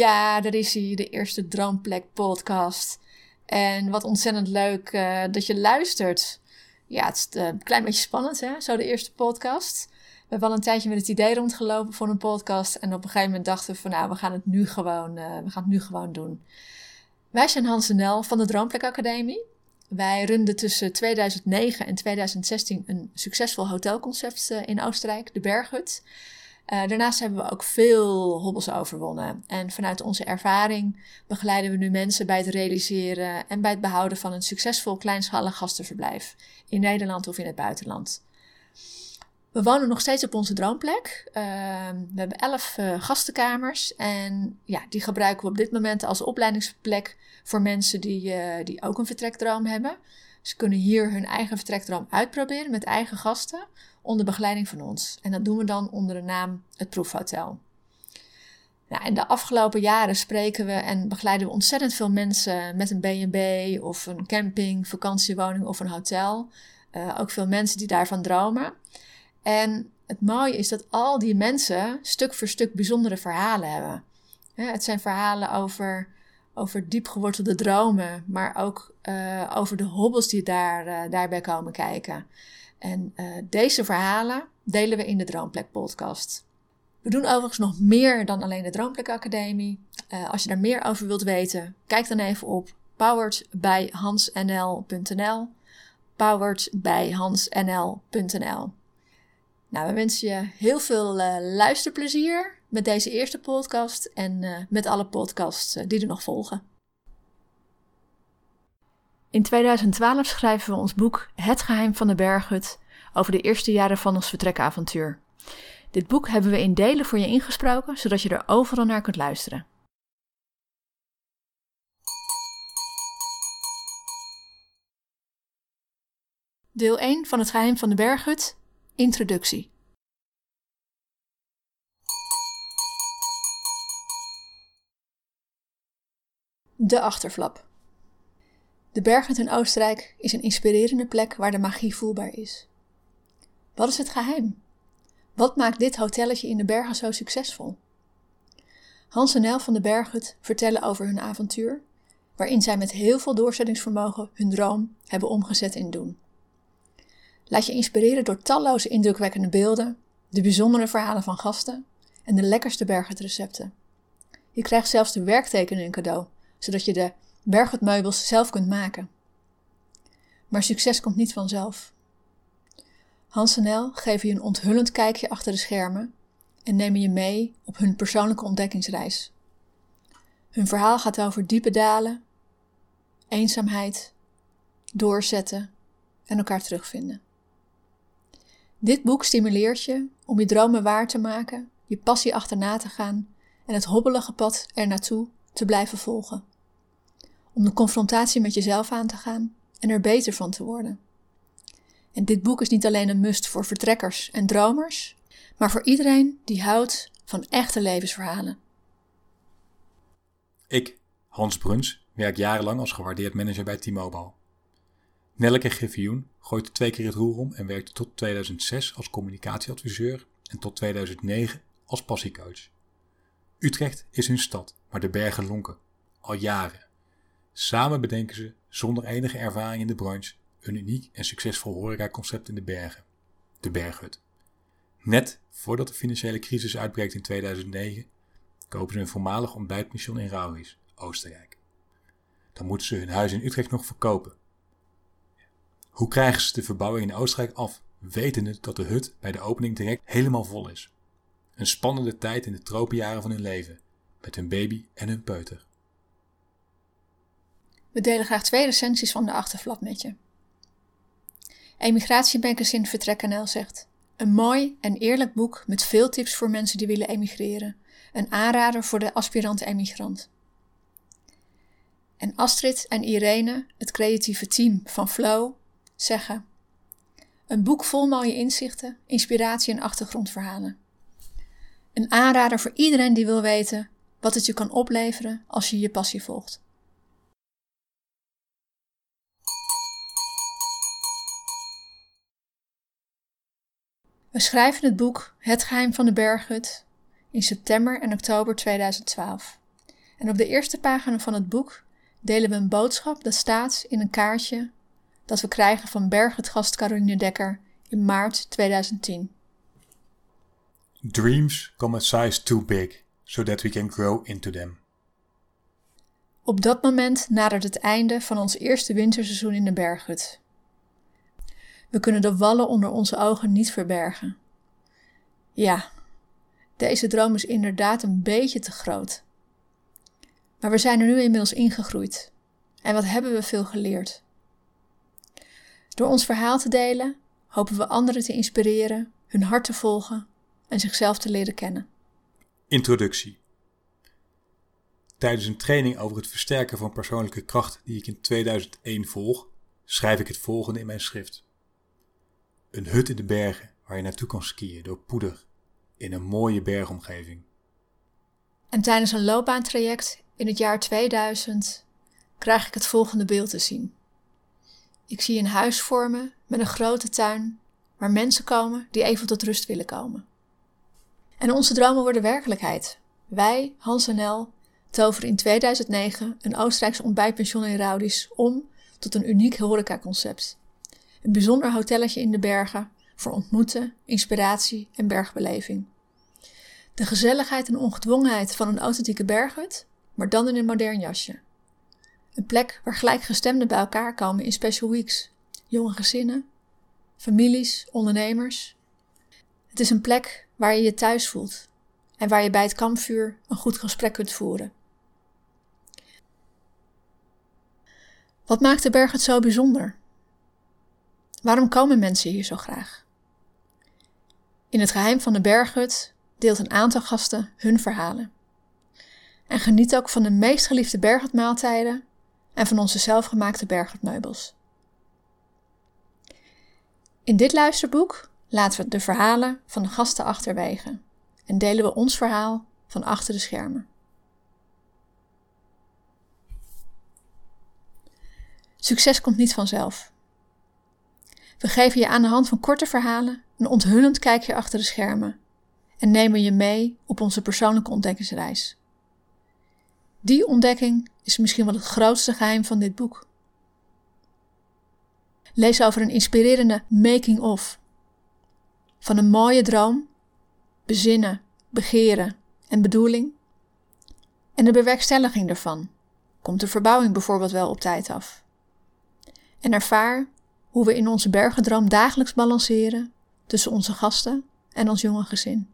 Ja, daar is hij, de eerste Droomplek podcast. En wat ontzettend leuk uh, dat je luistert. Ja, het is uh, een klein beetje spannend, hè? Zo de eerste podcast. We hebben al een tijdje met het idee rondgelopen voor een podcast. En op een gegeven moment dachten we van, nou, we gaan het nu gewoon, uh, we gaan het nu gewoon doen. Wij zijn Hans en Nel van de Droomplek Academie. Wij runden tussen 2009 en 2016 een succesvol hotelconcept in Oostenrijk, de Berghut. Uh, daarnaast hebben we ook veel hobbels overwonnen. En vanuit onze ervaring begeleiden we nu mensen bij het realiseren en bij het behouden van een succesvol kleinschalig gastenverblijf in Nederland of in het buitenland. We wonen nog steeds op onze droomplek. Uh, we hebben elf uh, gastenkamers en ja, die gebruiken we op dit moment als opleidingsplek voor mensen die, die ook een vertrekdroom hebben. Ze kunnen hier hun eigen vertrekdroom uitproberen met eigen gasten onder begeleiding van ons. En dat doen we dan onder de naam het Proefhotel. Nou, in de afgelopen jaren spreken we en begeleiden we ontzettend veel mensen met een B&B of een camping, vakantiewoning of een hotel. Uh, ook veel mensen die daarvan dromen. En het mooie is dat al die mensen stuk voor stuk bijzondere verhalen hebben. het zijn verhalen over, over diep gewortelde dromen, maar ook uh, over de hobbels die daar, uh, daarbij komen kijken. En uh, deze verhalen delen we in de Droomplek podcast. We doen overigens nog meer dan alleen de Droomplek Academie. Uh, als je daar meer over wilt weten, kijk dan even op poweredbyhansnl.nl poweredbyhansnl.nl Nou, we wensen je heel veel uh, luisterplezier met deze eerste podcast en met alle podcasts die er nog volgen. In 2012 schrijven we ons boek Het geheim van de berghut over de eerste jaren van ons vertrekavontuur. Dit boek hebben we in delen voor je ingesproken, zodat je er overal naar kunt luisteren. Deel 1 van Het geheim van de berghut, introductie. De achterflap. De berghut in Oostenrijk is een inspirerende plek waar de magie voelbaar is. Wat is het geheim? Wat maakt dit hotelletje in de bergen zo succesvol? Hans en Nel van de Berghut vertellen over hun avontuur, waarin zij met heel veel doorzettingsvermogen hun droom hebben omgezet in doen. Laat je inspireren door talloze indrukwekkende beelden, de bijzondere verhalen van gasten en de lekkerste berghutrecepten. Je krijgt zelfs de werktekeningen cadeau, zodat je de berghutmeubels zelf kunt maken. Maar succes komt niet vanzelf. Hans en Nel geven je een onthullend kijkje achter de schermen en nemen je mee op hun persoonlijke ontdekkingsreis. Hun verhaal gaat over diepe dalen, eenzaamheid, doorzetten en elkaar terugvinden. Dit boek stimuleert je om je dromen waar te maken, je passie achterna te gaan en het hobbelige pad er naartoe te blijven volgen. Om de confrontatie met jezelf aan te gaan en er beter van te worden. En dit boek is niet alleen een must voor vertrekkers en dromers, maar voor iedereen die houdt van echte levensverhalen. Ik, Hans Bruns, werk jarenlang als gewaardeerd manager bij T-Mobile. Nelleke Griffioen gooit twee keer het roer om en werkte tot 2006 als communicatieadviseur en tot 2009 als passiecoach. Utrecht is hun stad, maar de bergen lonken. Al jaren. Samen bedenken ze, zonder enige ervaring in de branche, een uniek en succesvol horecaconcept in de bergen, de Berghut. Net voordat de financiële crisis uitbreekt in 2009, kopen ze een voormalig ontbijtmission in Rauwis, Oostenrijk. Dan moeten ze hun huis in Utrecht nog verkopen. Hoe krijgen ze de verbouwing in Oostenrijk af, wetende dat de hut bij de opening direct helemaal vol is? Een spannende tijd in de tropenjaren van hun leven, met hun baby en hun peuter. We delen graag twee recensies van de achterflap met je. Emigratiebankers in Vertrek NL zegt: Een mooi en eerlijk boek met veel tips voor mensen die willen emigreren. Een aanrader voor de aspirant-emigrant. En Astrid en Irene, het creatieve team van Flow, zeggen: Een boek vol mooie inzichten, inspiratie en achtergrondverhalen. Een aanrader voor iedereen die wil weten wat het je kan opleveren als je je passie volgt. We schrijven het boek Het geheim van de berghut in september en oktober 2012. En op de eerste pagina van het boek delen we een boodschap dat staat in een kaartje dat we krijgen van berghutgast Caroline Dekker in maart 2010. Dreams come a size too big, so that we can grow into them. Op dat moment nadert het einde van ons eerste winterseizoen in de berghut. We kunnen de wallen onder onze ogen niet verbergen. Ja, deze droom is inderdaad een beetje te groot. Maar we zijn er nu inmiddels ingegroeid. En wat hebben we veel geleerd? Door ons verhaal te delen, hopen we anderen te inspireren, hun hart te volgen en zichzelf te leren kennen. Introductie. Tijdens een training over het versterken van persoonlijke kracht die ik in 2001 volg, schrijf ik het volgende in mijn schrift. Een hut in de bergen waar je naartoe kan skiën door poeder in een mooie bergomgeving. En tijdens een loopbaantraject in het jaar 2000 krijg ik het volgende beeld te zien. Ik zie een huis vormen met een grote tuin waar mensen komen die even tot rust willen komen. En onze dromen worden werkelijkheid. Wij, Hans en El, toveren in 2009 een Oostenrijkse ontbijtpension in Raudis om tot een uniek horecaconcept. Een bijzonder hotelletje in de bergen voor ontmoeten, inspiratie en bergbeleving. De gezelligheid en ongedwongenheid van een authentieke berghut, maar dan in een modern jasje. Een plek waar gelijkgestemden bij elkaar komen in special weeks. Jonge gezinnen, families, ondernemers. Het is een plek waar je je thuis voelt en waar je bij het kampvuur een goed gesprek kunt voeren. Wat maakt de berg het zo bijzonder? Waarom komen mensen hier zo graag? In het geheim van de berghut deelt een aantal gasten hun verhalen. En geniet ook van de meest geliefde berghutmaaltijden en van onze zelfgemaakte berghutmeubels. In dit luisterboek laten we de verhalen van de gasten achterwege en delen we ons verhaal van achter de schermen. Succes komt niet vanzelf. We geven je aan de hand van korte verhalen een onthullend kijkje achter de schermen en nemen je mee op onze persoonlijke ontdekkingsreis. Die ontdekking is misschien wel het grootste geheim van dit boek. Lees over een inspirerende making-of. Van een mooie droom, bezinnen, begeren en bedoeling. En de bewerkstelliging daarvan. Komt de verbouwing bijvoorbeeld wel op tijd af? En ervaar hoe we in onze bergendroom dagelijks balanceren tussen onze gasten en ons jonge gezin.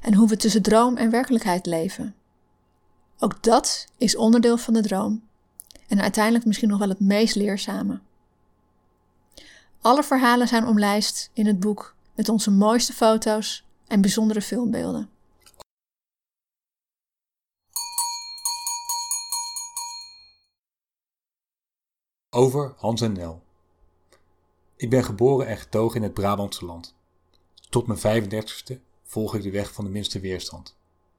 En hoe we tussen droom en werkelijkheid leven. Ook dat is onderdeel van de droom en uiteindelijk misschien nog wel het meest leerzame. Alle verhalen zijn omlijst in het boek met onze mooiste foto's en bijzondere filmbeelden. Over Hans en Nel. Ik ben geboren en getogen in het Brabantse land. Tot mijn 35ste volg ik de weg van de minste weerstand.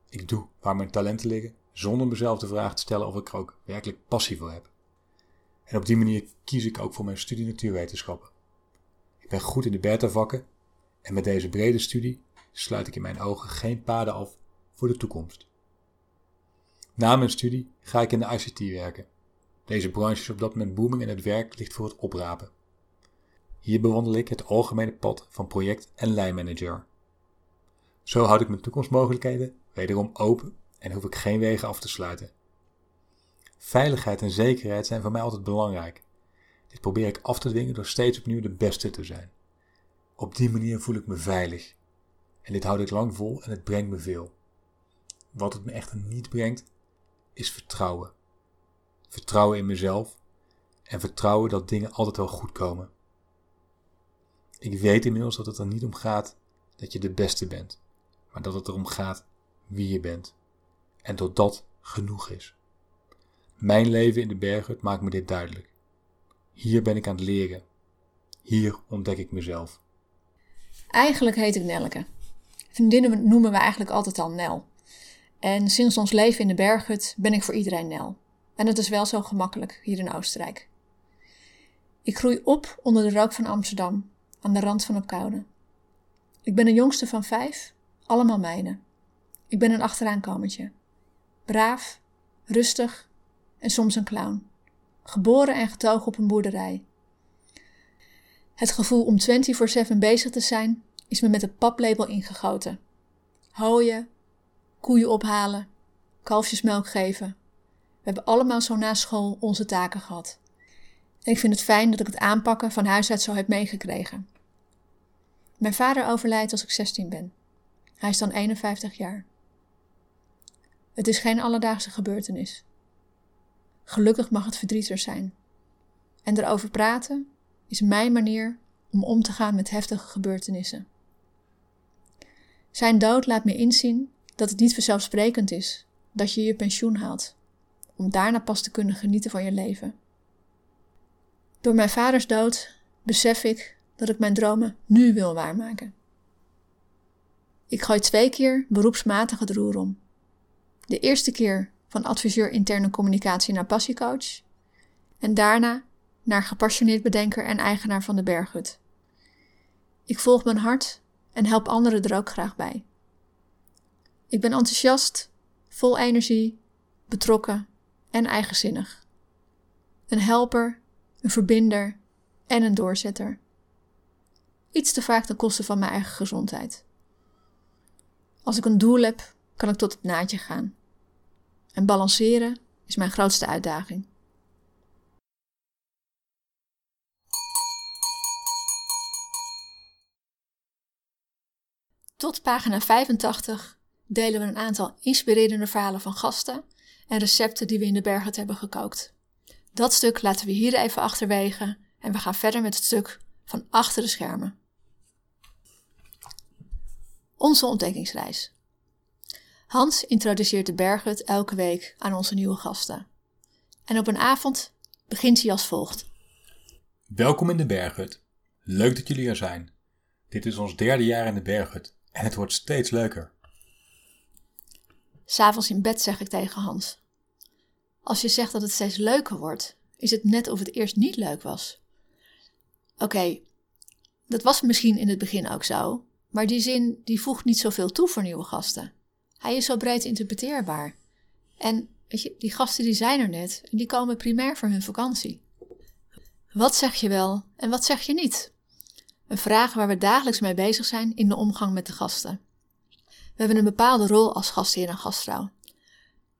Ik doe waar mijn talenten liggen, zonder mezelf de vraag te stellen of ik er ook werkelijk passie voor heb. En op die manier kies ik ook voor mijn studie natuurwetenschappen. Ik ben goed in de beta-vakken en met deze brede studie sluit ik in mijn ogen geen paden af voor de toekomst. Na mijn studie ga ik in de ICT werken. Deze branche is op dat moment booming en het werk ligt voor het oprapen. Hier bewandel ik het algemene pad van project- en lijnmanager. Zo houd ik mijn toekomstmogelijkheden wederom open en hoef ik geen wegen af te sluiten. Veiligheid en zekerheid zijn voor mij altijd belangrijk. Dit probeer ik af te dwingen door steeds opnieuw de beste te zijn. Op die manier voel ik me veilig. En dit houd ik lang vol en het brengt me veel. Wat het me echter niet brengt, is vertrouwen. Vertrouwen in mezelf en vertrouwen dat dingen altijd wel goed komen. Ik weet inmiddels dat het er niet om gaat dat je de beste bent, maar dat het erom gaat wie je bent. En dat dat genoeg is. Mijn leven in de berghut maakt me dit duidelijk. Hier ben ik aan het leren. Hier ontdek ik mezelf. Eigenlijk heet ik Nelleke. Vriendinnen noemen we eigenlijk altijd al Nel. En sinds ons leven in de berghut ben ik voor iedereen Nel. En dat is wel zo gemakkelijk hier in Oostenrijk. Ik groei op onder de rook van Amsterdam, aan de rand van Opkoude. Ik ben de jongste van vijf, allemaal mijnen. Ik ben een achteraankometje. Braaf, rustig en soms een clown. Geboren en getogen op een boerderij. Het gevoel om 24-7 bezig te zijn is me met een paplabel ingegoten. Hooien, koeien ophalen, kalfjesmelk geven. We hebben allemaal zo na school onze taken gehad. En ik vind het fijn dat ik het aanpakken van huis uit zo heb meegekregen. Mijn vader overlijdt als ik 16 ben. Hij is dan 51 jaar. Het is geen alledaagse gebeurtenis. Gelukkig mag het verdriet er zijn. En erover praten is mijn manier om om te gaan met heftige gebeurtenissen. Zijn dood laat me inzien dat het niet vanzelfsprekend is dat je je pensioen haalt, om daarna pas te kunnen genieten van je leven. Door mijn vaders dood besef ik dat ik mijn dromen nu wil waarmaken. Ik gooi twee keer beroepsmatig het roer om. De eerste keer van adviseur interne communicatie naar passiecoach en daarna naar gepassioneerd bedenker en eigenaar van de berghut. Ik volg mijn hart en help anderen er ook graag bij. Ik ben enthousiast, vol energie, betrokken en eigenzinnig. Een helper, een verbinder en een doorzetter. Iets te vaak ten koste van mijn eigen gezondheid. Als ik een doel heb, kan ik tot het naadje gaan. En balanceren is mijn grootste uitdaging. Tot pagina 85 delen we een aantal inspirerende verhalen van gasten en recepten die we in de berghut hebben gekookt. Dat stuk laten we hier even achterwege en we gaan verder met het stuk van achter de schermen. Onze ontdekkingsreis. Hans introduceert de berghut elke week aan onze nieuwe gasten. En op een avond begint hij als volgt. Welkom in de berghut. Leuk dat jullie er zijn. Dit is ons derde jaar in de berghut en het wordt steeds leuker. S'avonds in bed zeg ik tegen Hans. Als je zegt dat het steeds leuker wordt, is het net of het eerst niet leuk was. Oké, dat was misschien in het begin ook zo, maar die zin die voegt niet zoveel toe voor nieuwe gasten. Hij is zo breed interpreteerbaar. En weet je, die gasten die zijn er net en die komen primair voor hun vakantie. Wat zeg je wel en wat zeg je niet? Een vraag waar we dagelijks mee bezig zijn in de omgang met de gasten. We hebben een bepaalde rol als gastheer en gastvrouw.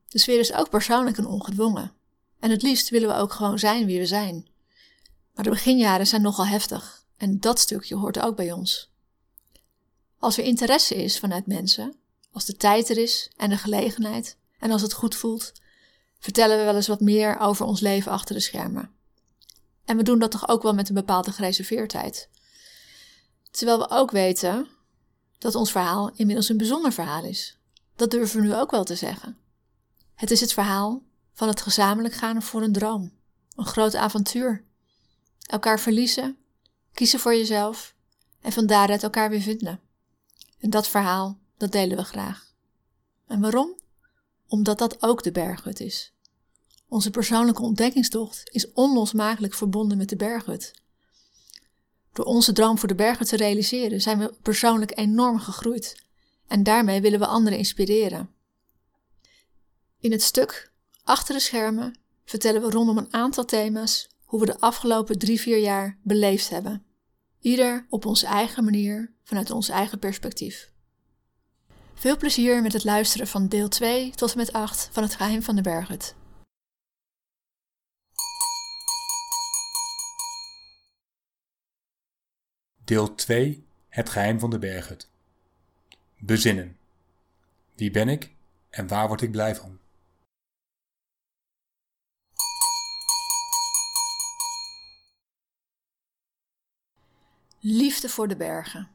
De sfeer is ook persoonlijk en ongedwongen. En het liefst willen we ook gewoon zijn wie we zijn. Maar de beginjaren zijn nogal heftig en dat stukje hoort ook bij ons. Als er interesse is vanuit mensen, als de tijd er is en de gelegenheid en als het goed voelt, vertellen we wel eens wat meer over ons leven achter de schermen. En we doen dat toch ook wel met een bepaalde gereserveerdheid. Terwijl we ook weten dat ons verhaal inmiddels een bijzonder verhaal is. Dat durven we nu ook wel te zeggen. Het is het verhaal van het gezamenlijk gaan voor een droom, een groot avontuur. Elkaar verliezen, kiezen voor jezelf en van daaruit elkaar weer vinden. En dat verhaal, dat delen we graag. En waarom? Omdat dat ook de berghut is. Onze persoonlijke ontdekkingstocht is onlosmakelijk verbonden met de berghut. Door onze droom voor de bergen te realiseren zijn we persoonlijk enorm gegroeid. En daarmee willen we anderen inspireren. In het stuk Achter de schermen vertellen we rondom een aantal thema's hoe we de afgelopen drie, vier jaar beleefd hebben. Ieder op onze eigen manier, vanuit ons eigen perspectief. Veel plezier met het luisteren van deel 2 tot en met 8 van Het Geheim van de Berghut. Deel 2 Het geheim van de berghut. Bezinnen. Wie ben ik en waar word ik blij van? Liefde voor de bergen.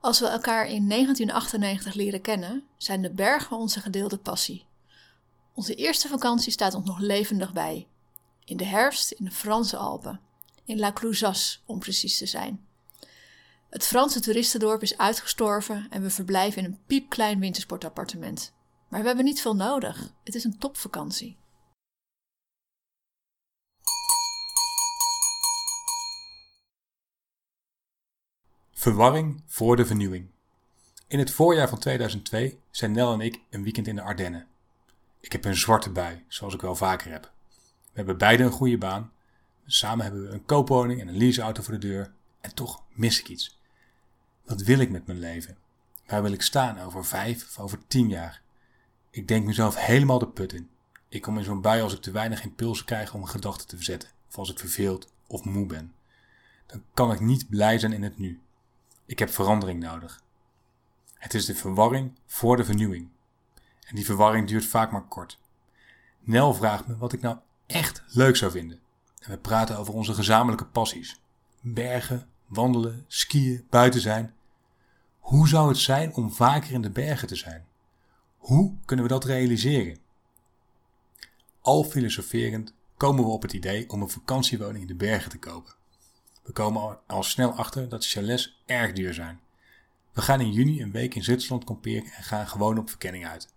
Als we elkaar in 1998 leren kennen, zijn de bergen onze gedeelde passie. Onze eerste vakantie staat ons nog levendig bij. In de herfst in de Franse Alpen. In La Clouzas, om precies te zijn. Het Franse toeristendorp is uitgestorven en we verblijven in een piepklein wintersportappartement. Maar we hebben niet veel nodig. Het is een topvakantie. Verwarring voor de vernieuwing. In het voorjaar van 2002 zijn Nel en ik een weekend in de Ardennen. Ik heb een zwarte bui, zoals ik wel vaker heb. We hebben beide een goede baan. Samen hebben we een koopwoning en een leaseauto voor de deur. En toch mis ik iets. Wat wil ik met mijn leven? Waar wil ik staan over vijf of over tien jaar? Ik denk mezelf helemaal de put in. Ik kom in zo'n bui als ik te weinig impulsen krijg om een gedachte te verzetten. Of als ik verveeld of moe ben. Dan kan ik niet blij zijn in het nu. Ik heb verandering nodig. Het is de verwarring voor de vernieuwing. En die verwarring duurt vaak maar kort. Nel vraagt me wat ik nou echt leuk zou vinden. En we praten over onze gezamenlijke passies. Bergen, wandelen, skiën, buiten zijn. Hoe zou het zijn om vaker in de bergen te zijn? Hoe kunnen we dat realiseren? Al filosoferend komen we op het idee om een vakantiewoning in de bergen te kopen. We komen al snel achter dat chalets erg duur zijn. We gaan in juni een week in Zwitserland kamperen en gaan gewoon op verkenning uit.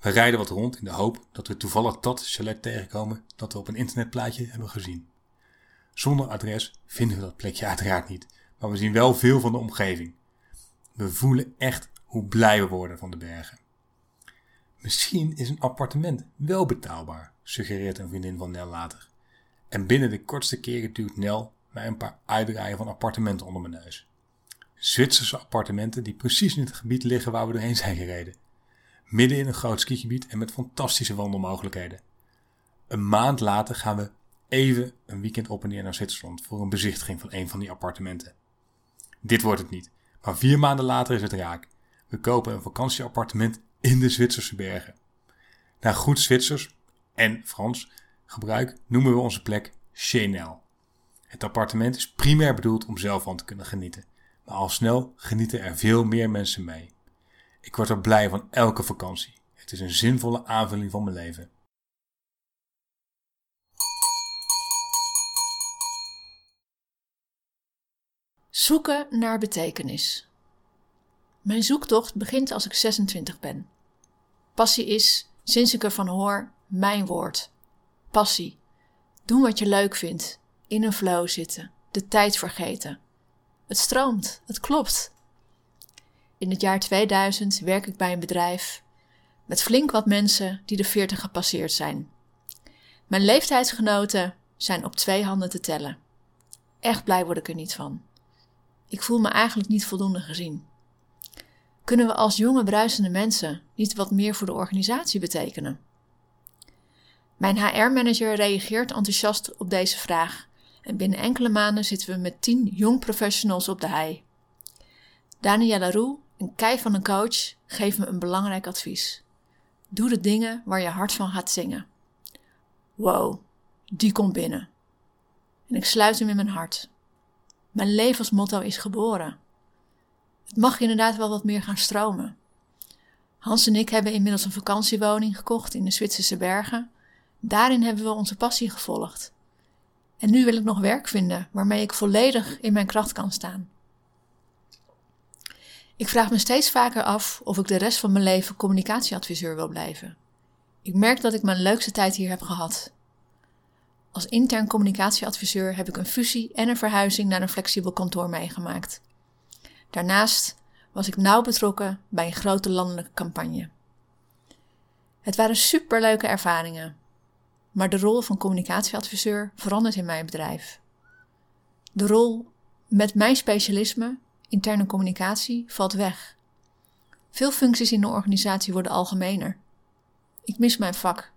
We rijden wat rond in de hoop dat we toevallig dat chalet tegenkomen dat we op een internetplaatje hebben gezien. Zonder adres vinden we dat plekje uiteraard niet, maar we zien wel veel van de omgeving. We voelen echt hoe blij we worden van de bergen. Misschien is een appartement wel betaalbaar, suggereert een vriendin van Nel later. En binnen de kortste keren duwt Nel mij een paar uitdraaien van appartementen onder mijn neus. Zwitserse appartementen die precies in het gebied liggen waar we doorheen zijn gereden. Midden in een groot skigebied en met fantastische wandelmogelijkheden. Een maand later gaan we even een weekend op en neer naar Zwitserland voor een bezichtiging van een van die appartementen. Dit wordt het niet, maar vier maanden later is het raak. We kopen een vakantieappartement in de Zwitserse bergen. Naar goed Zwitsers en Frans gebruik noemen we onze plek Chenel. Het appartement is primair bedoeld om zelf van te kunnen genieten, maar al snel genieten er veel meer mensen mee. Ik word er blij van elke vakantie. Het is een zinvolle aanvulling van mijn leven. Zoeken naar betekenis. Mijn zoektocht begint als ik 26 ben. Passie is, sinds ik ervan hoor, mijn woord. Passie. Doen wat je leuk vindt. In een flow zitten. De tijd vergeten. Het stroomt. Het klopt. In het jaar 2000 werk ik bij een bedrijf met flink wat mensen die de 40 gepasseerd zijn. Mijn leeftijdsgenoten zijn op twee handen te tellen. Echt blij word ik er niet van. Ik voel me eigenlijk niet voldoende gezien. Kunnen we als jonge bruisende mensen niet wat meer voor de organisatie betekenen? Mijn HR-manager reageert enthousiast op deze vraag en binnen enkele maanden zitten we met tien jong professionals op de hei. Daniela Roux, een kei van een coach, geeft me een belangrijk advies. Doe de dingen waar je hart van gaat zingen. Wow, die komt binnen. En ik sluit hem in mijn hart. Mijn levensmotto is geboren. Het mag inderdaad wel wat meer gaan stromen. Hans en ik hebben inmiddels een vakantiewoning gekocht in de Zwitserse bergen. Daarin hebben we onze passie gevolgd. En nu wil ik nog werk vinden waarmee ik volledig in mijn kracht kan staan. Ik vraag me steeds vaker af of ik de rest van mijn leven communicatieadviseur wil blijven. Ik merk dat ik mijn leukste tijd hier heb gehad. Als intern communicatieadviseur heb ik een fusie en een verhuizing naar een flexibel kantoor meegemaakt. Daarnaast was ik nauw betrokken bij een grote landelijke campagne. Het waren superleuke ervaringen, maar de rol van communicatieadviseur verandert in mijn bedrijf. De rol met mijn specialisme, interne communicatie, valt weg. Veel functies in de organisatie worden algemener. Ik mis mijn vak.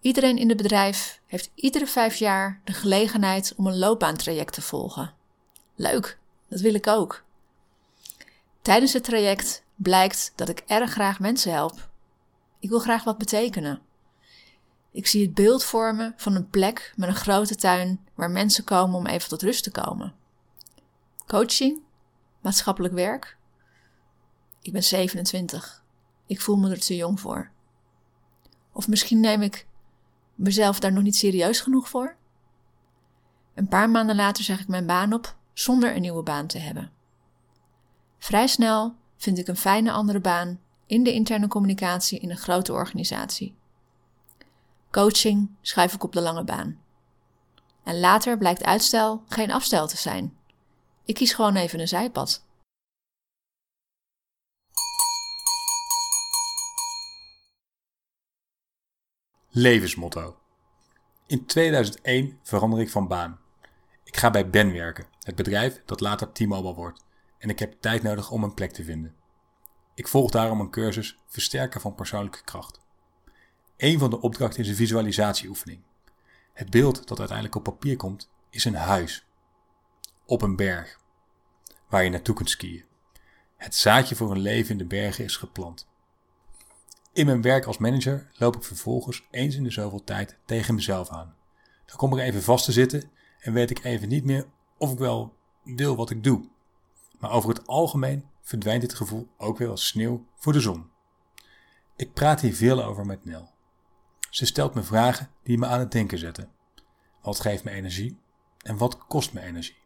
Iedereen in het bedrijf heeft iedere vijf jaar de gelegenheid om een loopbaantraject te volgen. Leuk, dat wil ik ook. Tijdens het traject blijkt dat ik erg graag mensen help. Ik wil graag wat betekenen. Ik zie het beeld vormen van een plek met een grote tuin waar mensen komen om even tot rust te komen. Coaching? Maatschappelijk werk? Ik ben 27. Ik voel me er te jong voor. Of misschien neem ik mezelf daar nog niet serieus genoeg voor? Een paar maanden later zeg ik mijn baan op zonder een nieuwe baan te hebben. Vrij snel vind ik een fijne andere baan in de interne communicatie in een grote organisatie. Coaching schrijf ik op de lange baan. En later blijkt uitstel geen afstel te zijn. Ik kies gewoon even een zijpad. Levensmotto. In 2001 verander ik van baan. Ik ga bij Ben werken, het bedrijf dat later T-Mobile wordt, en ik heb tijd nodig om een plek te vinden. Ik volg daarom een cursus Versterken van persoonlijke kracht. Een van de opdrachten is een visualisatieoefening. Het beeld dat uiteindelijk op papier komt is een huis. Op een berg. Waar je naartoe kunt skiën. Het zaadje voor een leven in de bergen is geplant. In mijn werk als manager loop ik vervolgens eens in de zoveel tijd tegen mezelf aan. Dan kom ik even vast te zitten en weet ik even niet meer of ik wel wil wat ik doe. Maar over het algemeen verdwijnt dit gevoel ook weer als sneeuw voor de zon. Ik praat hier veel over met Nel. Ze stelt me vragen die me aan het denken zetten. Wat geeft me energie en wat kost me energie?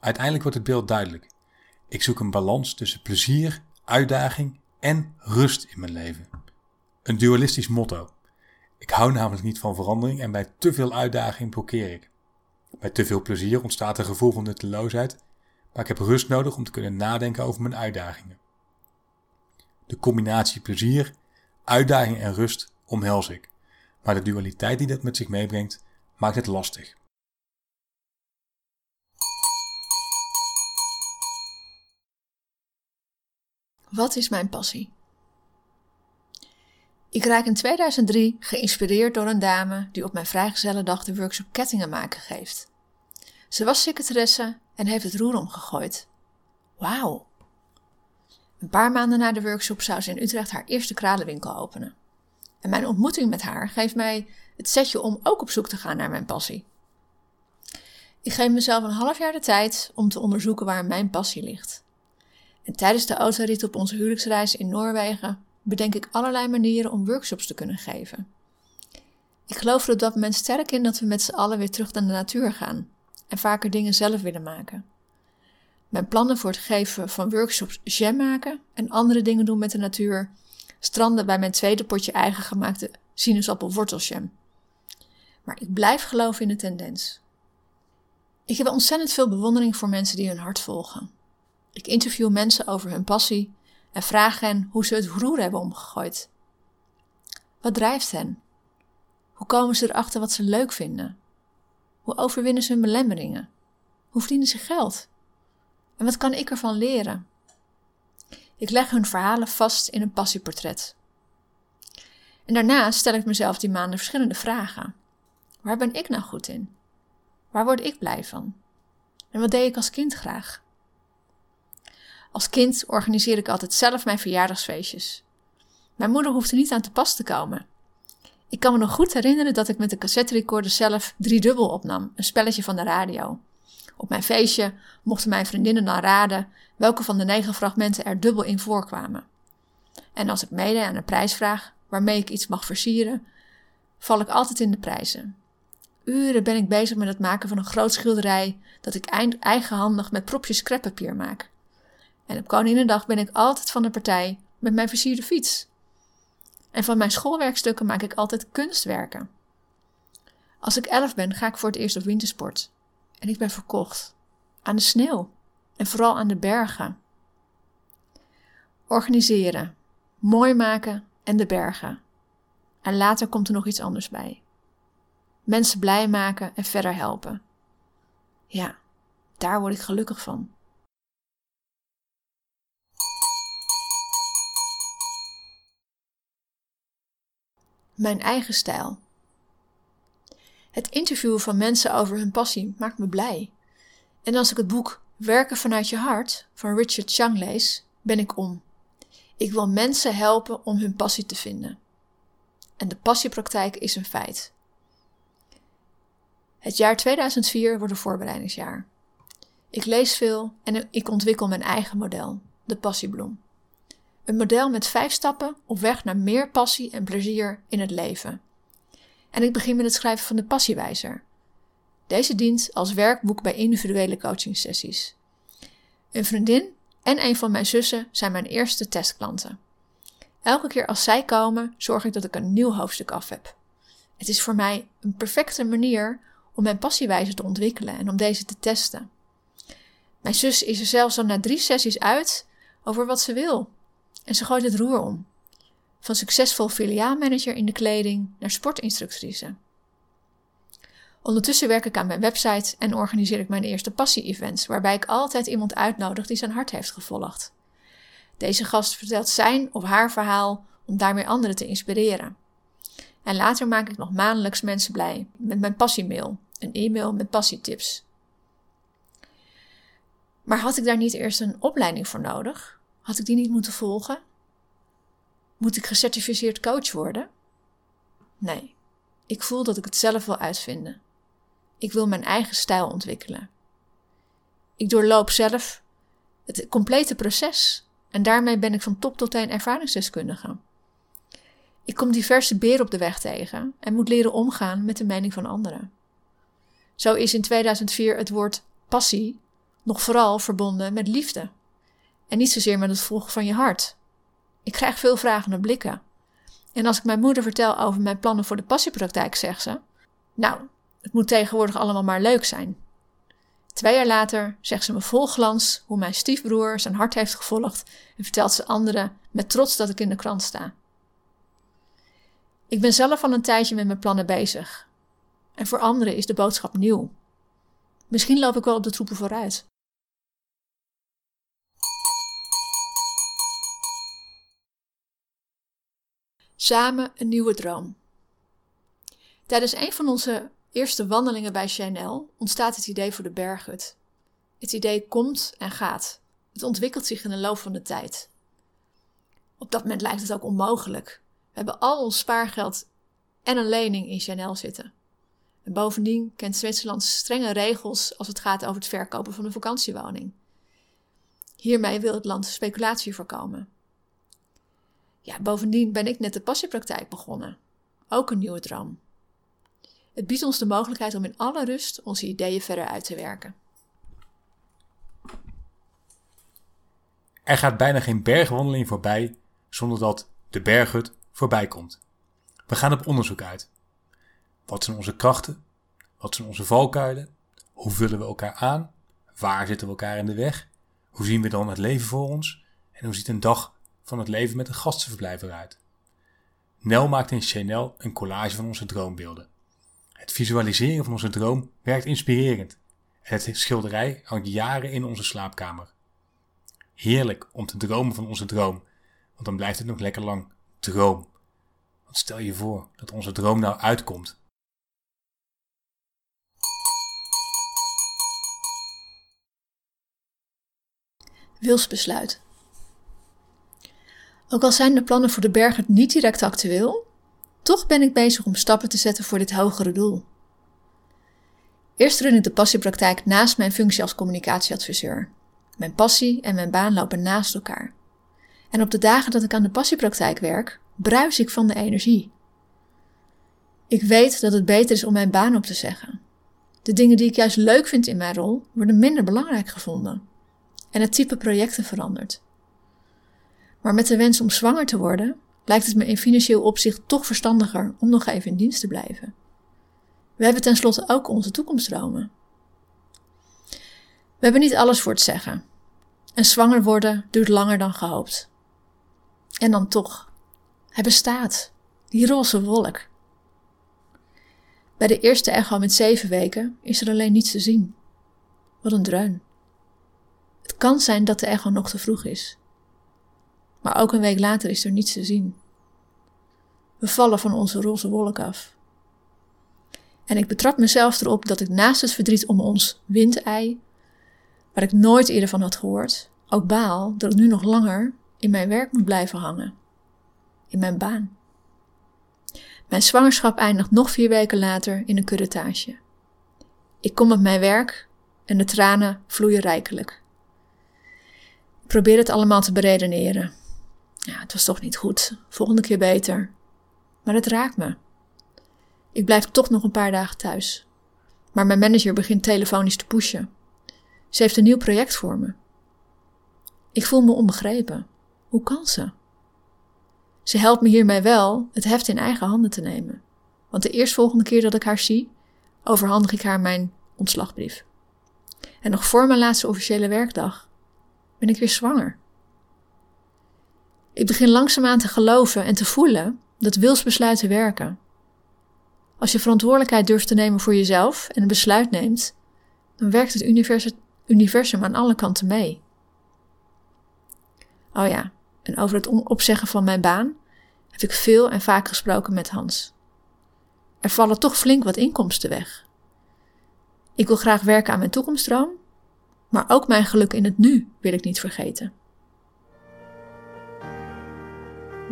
Uiteindelijk wordt het beeld duidelijk. Ik zoek een balans tussen plezier, uitdaging en rust in mijn leven. Een dualistisch motto. Ik hou namelijk niet van verandering en bij te veel uitdaging blokkeer ik. Bij te veel plezier ontstaat een gevoel van nutteloosheid, maar ik heb rust nodig om te kunnen nadenken over mijn uitdagingen. De combinatie plezier, uitdaging en rust omhels ik, maar de dualiteit die dat met zich meebrengt maakt het lastig. Wat is mijn passie? Ik raak in 2003 geïnspireerd door een dame die op mijn vrijgezellendag de workshop Kettingen maken geeft. Ze was secretaresse en heeft het roer omgegooid. Wauw! Een paar maanden na de workshop zou ze in Utrecht haar eerste kralenwinkel openen. En mijn ontmoeting met haar geeft mij het setje om ook op zoek te gaan naar mijn passie. Ik geef mezelf een half jaar de tijd om te onderzoeken waar mijn passie ligt. En tijdens de autorit op onze huwelijksreis in Noorwegen bedenk ik allerlei manieren om workshops te kunnen geven. Ik geloof er op dat moment sterk in dat we met z'n allen weer terug naar de natuur gaan en vaker dingen zelf willen maken. Mijn plannen voor het geven van workshops jam maken en andere dingen doen met de natuur stranden bij mijn tweede potje eigen gemaakte sinaasappelwortelsjam. Maar ik blijf geloven in de tendens. Ik heb ontzettend veel bewondering voor mensen die hun hart volgen. Ik interview mensen over hun passie en vraag hen hoe ze het roer hebben omgegooid. Wat drijft hen? Hoe komen ze erachter wat ze leuk vinden? Hoe overwinnen ze hun belemmeringen? Hoe verdienen ze geld? En wat kan ik ervan leren? Ik leg hun verhalen vast in een passieportret. En daarna stel ik mezelf die maanden verschillende vragen. Waar ben ik nou goed in? Waar word ik blij van? En wat deed ik als kind graag? Als kind organiseerde ik altijd zelf mijn verjaardagsfeestjes. Mijn moeder hoefde niet aan te pas te komen. Ik kan me nog goed herinneren dat ik met de cassette recorder zelf driedubbel opnam, een spelletje van de radio. Op mijn feestje mochten mijn vriendinnen dan raden welke van de negen fragmenten er dubbel in voorkwamen. En als ik meedeed aan een prijsvraag waarmee ik iets mag versieren, val ik altijd in de prijzen. Uren ben ik bezig met het maken van een groot schilderij dat ik eigenhandig met propjes kreppapier maak. En op Koninginnedag ben ik altijd van de partij met mijn versierde fiets. En van mijn schoolwerkstukken maak ik altijd kunstwerken. Als ik elf ben, ga ik voor het eerst op wintersport. En ik ben verkocht. Aan de sneeuw. En vooral aan de bergen. Organiseren. Mooi maken en de bergen. En later komt er nog iets anders bij. Mensen blij maken en verder helpen. Ja, daar word ik gelukkig van. Mijn eigen stijl. Het interviewen van mensen over hun passie maakt me blij. En als ik het boek Werken vanuit je hart van Richard Chang lees, ben ik om. Ik wil mensen helpen om hun passie te vinden. en de passiepraktijk is een feit. Het jaar 2004 wordt een voorbereidingsjaar. Ik lees veel en ik ontwikkel mijn eigen model, de passiebloem. Een model met vijf stappen op weg naar meer passie en plezier in het leven. En ik begin met het schrijven van de passiewijzer. Deze dient als werkboek bij individuele coachingsessies. Een vriendin en een van mijn zussen zijn mijn eerste testklanten. Elke keer als zij komen, zorg ik dat ik een nieuw hoofdstuk af heb. Het is voor mij een perfecte manier om mijn passiewijze te ontwikkelen en om deze te testen. Mijn zus is er zelfs al na drie sessies uit over wat ze wil. En ze gooit het roer om. Van succesvol filiaalmanager in de kleding naar sportinstructrice. Ondertussen werk ik aan mijn website en organiseer ik mijn eerste passie-events, waarbij ik altijd iemand uitnodig die zijn hart heeft gevolgd. Deze gast vertelt zijn of haar verhaal om daarmee anderen te inspireren. En later maak ik nog maandelijks mensen blij met mijn passiemail, een e-mail met passietips. Maar had ik daar niet eerst een opleiding voor nodig? Had ik die niet moeten volgen? Moet ik gecertificeerd coach worden? Nee, ik voel dat ik het zelf wil uitvinden. Ik wil mijn eigen stijl ontwikkelen. Ik doorloop zelf het complete proces en daarmee ben ik van top tot teen ervaringsdeskundige. Ik kom diverse beren op de weg tegen en moet leren omgaan met de mening van anderen. Zo is in 2004 het woord passie nog vooral verbonden met liefde en niet zozeer met het volgen van je hart. Ik krijg veel vragende blikken. En als ik mijn moeder vertel over mijn plannen voor de passiepraktijk, zegt ze: Nou, het moet tegenwoordig allemaal maar leuk zijn. Twee jaar later zegt ze me vol glans hoe mijn stiefbroer zijn hart heeft gevolgd en vertelt ze anderen met trots dat ik in de krant sta. Ik ben zelf al een tijdje met mijn plannen bezig. En voor anderen is de boodschap nieuw. Misschien loop ik wel op de troepen vooruit. Samen een nieuwe droom. Tijdens een van onze eerste wandelingen bij Chanel ontstaat het idee voor de berghut. Het idee komt en gaat. Het ontwikkelt zich in de loop van de tijd. Op dat moment lijkt het ook onmogelijk. We hebben al ons spaargeld en een lening in Chanel zitten. En bovendien kent Zwitserland strenge regels als het gaat over het verkopen van een vakantiewoning. Hiermee wil het land speculatie voorkomen. Ja, bovendien ben ik net de passiepraktijk begonnen. Ook een nieuwe droom. Het biedt ons de mogelijkheid om in alle rust onze ideeën verder uit te werken. Er gaat bijna geen bergwandeling voorbij zonder dat de berghut voorbij komt. We gaan op onderzoek uit. Wat zijn onze krachten? Wat zijn onze valkuilen? Hoe vullen we elkaar aan? Waar zitten we elkaar in de weg? Hoe zien we dan het leven voor ons? En hoe ziet een dag van het leven met een gastenverblijf eruit? Nel maakt in Chanel een collage van onze droombeelden. Het visualiseren van onze droom werkt inspirerend. Het schilderij hangt jaren in onze slaapkamer. Heerlijk om te dromen van onze droom, want dan blijft het nog lekker lang droom. Want stel je voor dat onze droom nou uitkomt. Wilsbesluit. Ook al zijn de plannen voor de bergen niet direct actueel, toch ben ik bezig om stappen te zetten voor dit hogere doel. Eerst run ik de passiepraktijk naast mijn functie als communicatieadviseur. Mijn passie en mijn baan lopen naast elkaar. En op de dagen dat ik aan de passiepraktijk werk, bruis ik van de energie. Ik weet dat het beter is om mijn baan op te zeggen. De dingen die ik juist leuk vind in mijn rol worden minder belangrijk gevonden. En het type projecten verandert. Maar met de wens om zwanger te worden, lijkt het me in financieel opzicht toch verstandiger om nog even in dienst te blijven. We hebben tenslotte ook onze toekomstdromen. We hebben niet alles voor het zeggen. En zwanger worden duurt langer dan gehoopt. En dan toch, hij bestaat, die roze wolk. Bij de eerste echo met zeven weken is er alleen niets te zien. Wat een dreun. Het kan zijn dat de echo nog te vroeg is. Maar ook een week later is er niets te zien. We vallen van onze roze wolk af. En ik betrap mezelf erop dat ik naast het verdriet om ons windei, waar ik nooit eerder van had gehoord, ook baal dat ik nu nog langer in mijn werk moet blijven hangen. In mijn baan. Mijn zwangerschap eindigt nog vier weken later in een curettage. Ik kom op mijn werk en de tranen vloeien rijkelijk. Ik probeer het allemaal te beredeneren. Ja, het was toch niet goed. Volgende keer beter. Maar het raakt me. Ik blijf toch nog een paar dagen thuis. Maar mijn manager begint telefonisch te pushen. Ze heeft een nieuw project voor me. Ik voel me onbegrepen. Hoe kan ze? Ze helpt me hiermee wel het heft in eigen handen te nemen. Want de eerstvolgende keer dat ik haar zie, overhandig ik haar mijn ontslagbrief. En nog voor mijn laatste officiële werkdag ben ik weer zwanger. Ik begin langzaamaan te geloven en te voelen dat wilsbesluiten werken. Als je verantwoordelijkheid durft te nemen voor jezelf en een besluit neemt, dan werkt het universum, aan alle kanten mee. Oh ja, en over het opzeggen van mijn baan heb ik veel en vaak gesproken met Hans. Er vallen toch flink wat inkomsten weg. Ik wil graag werken aan mijn toekomststroom, maar ook mijn geluk in het nu wil ik niet vergeten.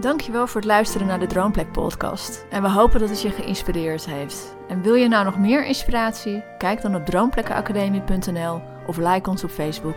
Dankjewel voor het luisteren naar de Droomplek podcast. En we hopen dat het je geïnspireerd heeft. En wil je nou nog meer inspiratie? Kijk dan op droomplekkenacademie.nl of like ons op Facebook.